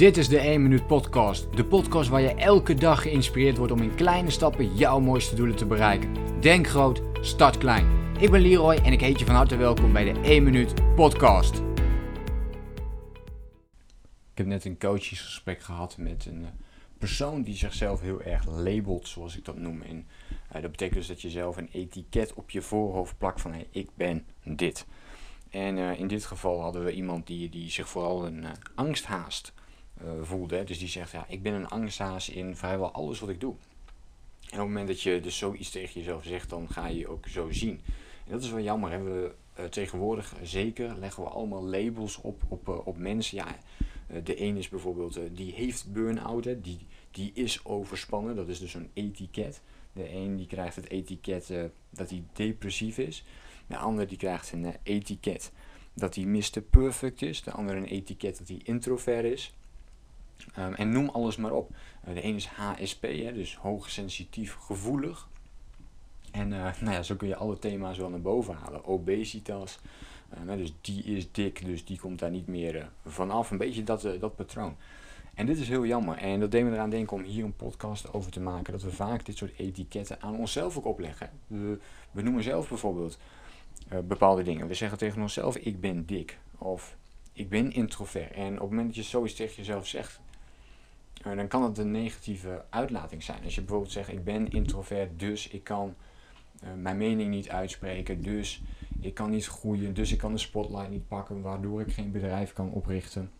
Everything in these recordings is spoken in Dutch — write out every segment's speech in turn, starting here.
Dit is de 1 Minuut Podcast. De podcast waar je elke dag geïnspireerd wordt om in kleine stappen jouw mooiste doelen te bereiken. Denk groot, start klein. Ik ben Leroy en ik heet je van harte welkom bij de 1 Minuut Podcast. Ik heb net een coachingsgesprek gehad met een eh, persoon die zichzelf heel erg labelt, zoals ik dat noem. En uh, dat betekent dus dat je zelf een etiket op je voorhoofd plakt van hey, ik ben dit. En uh, in dit geval hadden we iemand die, die zich vooral een angsthaast uh, voelde. Hè. Dus die zegt, ja, ik ben een angsthaas in vrijwel alles wat ik doe. En op het moment dat je dus zoiets tegen jezelf zegt, dan ga je je ook zo zien. En dat is wel jammer. Hè. We, tegenwoordig zeker leggen we allemaal labels op, op, op mensen. Ja, de een is bijvoorbeeld, die heeft burn-out, hè. Die, die is overspannen. Dat is dus een etiket. De een die krijgt het etiket dat hij depressief is. De ander die krijgt een etiket dat hij Mr. Perfect is. De ander een etiket dat hij introvert is. Um, en noem alles maar op. Uh, de ene is HSP, hè, dus hoogsensitief gevoelig. En uh, nou ja, zo kun je alle thema's wel naar boven halen. Obesitas, uh, dus die is dik, dus die komt daar niet meer vanaf. Een beetje dat, dat patroon. En dit is heel jammer. En dat deed me eraan denken om hier een podcast over te maken. Dat we vaak dit soort etiketten aan onszelf ook opleggen. We, we noemen zelf bijvoorbeeld bepaalde dingen. We zeggen tegen onszelf, ik ben dik. Of ik ben introvert. En op het moment dat je zoiets tegen jezelf zegt, uh, dan kan het een negatieve uitlating zijn. Als je bijvoorbeeld zegt, ik ben introvert, dus ik kan uh, mijn mening niet uitspreken. Dus ik kan niet groeien, dus ik kan de spotlight niet pakken, waardoor ik geen bedrijf kan oprichten.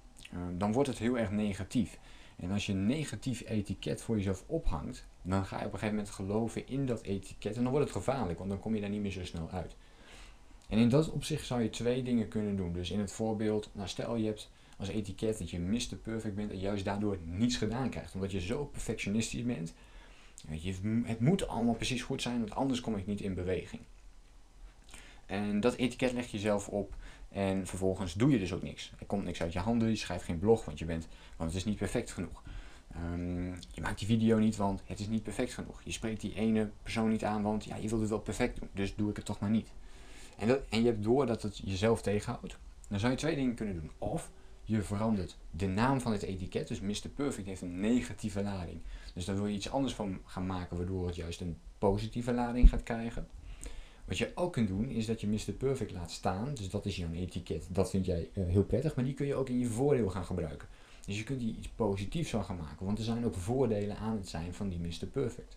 dan wordt het heel erg negatief. En als je een negatief etiket voor jezelf ophangt, dan ga je op een gegeven moment geloven in dat etiket. En dan wordt het gevaarlijk, want dan kom je daar niet meer zo snel uit. En in dat opzicht zou je twee dingen kunnen doen. Dus in het voorbeeld, nou stel je hebt als etiket dat je Mr. Perfect bent en juist daardoor niets gedaan krijgt. Omdat je zo perfectionistisch bent. Je, het moet allemaal precies goed zijn, want anders kom ik niet in beweging. En dat etiket leg je zelf op en vervolgens doe je dus ook niks. Er komt niks uit je handen, je schrijft geen blog, want, je bent, want het is niet perfect genoeg. Um, je maakt die video niet, want het is niet perfect genoeg. Je spreekt die ene persoon niet aan, want ja, je wilt het wel perfect doen, dus doe ik het toch maar niet. En, en je hebt door dat het jezelf tegenhoudt. Dan zou je twee dingen kunnen doen. Of je verandert de naam van het etiket. Dus Mr. Perfect heeft een negatieve lading. Dus daar wil je iets anders van gaan maken, waardoor het juist een positieve lading gaat krijgen. Wat je ook kunt doen, is dat je Mr. Perfect laat staan. Dus dat is jouw etiket. Dat vind jij uh, heel prettig, maar die kun je ook in je voordeel gaan gebruiken. Dus je kunt die iets positiefs van gaan maken. Want er zijn ook voordelen aan het zijn van die Mr. Perfect.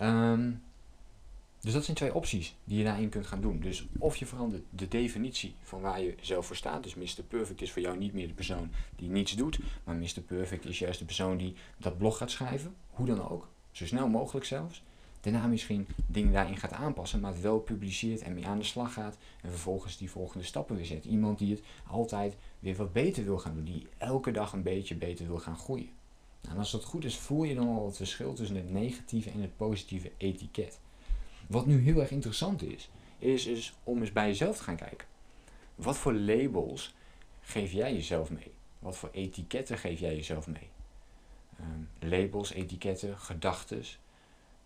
Um, dus dat zijn twee opties die je daarin kunt gaan doen. Dus of je verandert de definitie van waar je zelf voor staat. Dus Mr. Perfect is voor jou niet meer de persoon die niets doet. Maar Mr. Perfect is juist de persoon die dat blog gaat schrijven. Hoe dan ook. Zo snel mogelijk zelfs. Daarna misschien dingen daarin gaat aanpassen. Maar het wel publiceert en mee aan de slag gaat. En vervolgens die volgende stappen weer zet. Iemand die het altijd weer wat beter wil gaan doen. Die elke dag een beetje beter wil gaan groeien. Nou, en als dat goed is, voel je dan al het verschil tussen het negatieve en het positieve etiket. Wat nu heel erg interessant is, is, is om eens bij jezelf te gaan kijken. Wat voor labels geef jij jezelf mee? Wat voor etiketten geef jij jezelf mee? Um, labels, etiketten, gedachten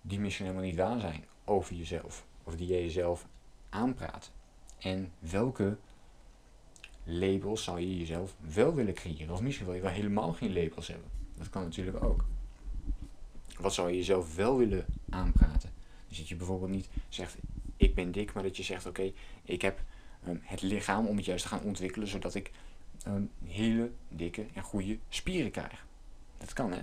die misschien helemaal niet waar zijn over jezelf. Of die je jezelf aanpraat. En welke labels zou je jezelf wel willen creëren? Of misschien wil je wel helemaal geen labels hebben. Dat kan natuurlijk ook. Wat zou je jezelf wel willen aanpraten? Dus dat je bijvoorbeeld niet zegt, ik ben dik, maar dat je zegt, oké, ik heb um, het lichaam om het juist te gaan ontwikkelen, zodat ik hele dikke en goede spieren krijg. Dat kan, hè?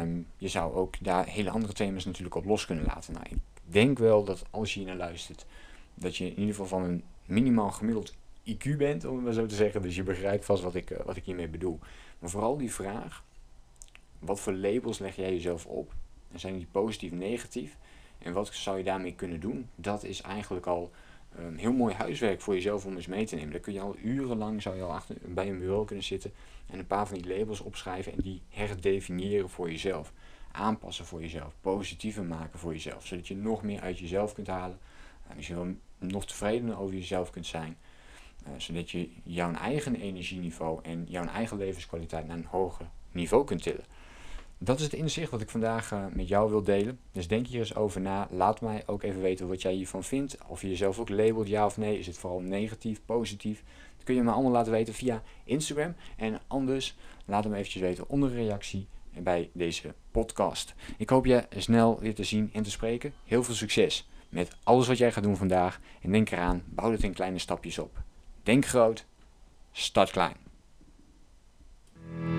Um, je zou ook daar hele andere thema's natuurlijk op los kunnen laten. Nou, ik denk wel dat als je hier naar luistert, dat je in ieder geval van een minimaal gemiddeld IQ bent, om het maar zo te zeggen. Dus je begrijpt vast wat ik, uh, wat ik hiermee bedoel. Maar vooral die vraag, wat voor labels leg jij jezelf op? En zijn die positief, negatief? En wat zou je daarmee kunnen doen? Dat is eigenlijk al een heel mooi huiswerk voor jezelf om eens mee te nemen. Daar kun je al urenlang zou je al achter, bij een bureau kunnen zitten en een paar van die labels opschrijven en die herdefiniëren voor jezelf. Aanpassen voor jezelf, positiever maken voor jezelf, zodat je nog meer uit jezelf kunt halen. En misschien wel nog tevredener over jezelf kunt zijn. Uh, zodat je jouw eigen energieniveau en jouw eigen levenskwaliteit naar een hoger niveau kunt tillen. Dat is het inzicht wat ik vandaag uh, met jou wil delen. Dus denk hier eens over na. Laat mij ook even weten wat jij hiervan vindt. Of je jezelf ook labelt, ja of nee. Is het vooral negatief, positief? Dan kun je me allemaal laten weten via Instagram. En anders laat hem eventjes weten onder een reactie bij deze podcast. Ik hoop je snel weer te zien en te spreken. Heel veel succes met alles wat jij gaat doen vandaag. En denk eraan, bouw het in kleine stapjes op. Denk groot, start klein.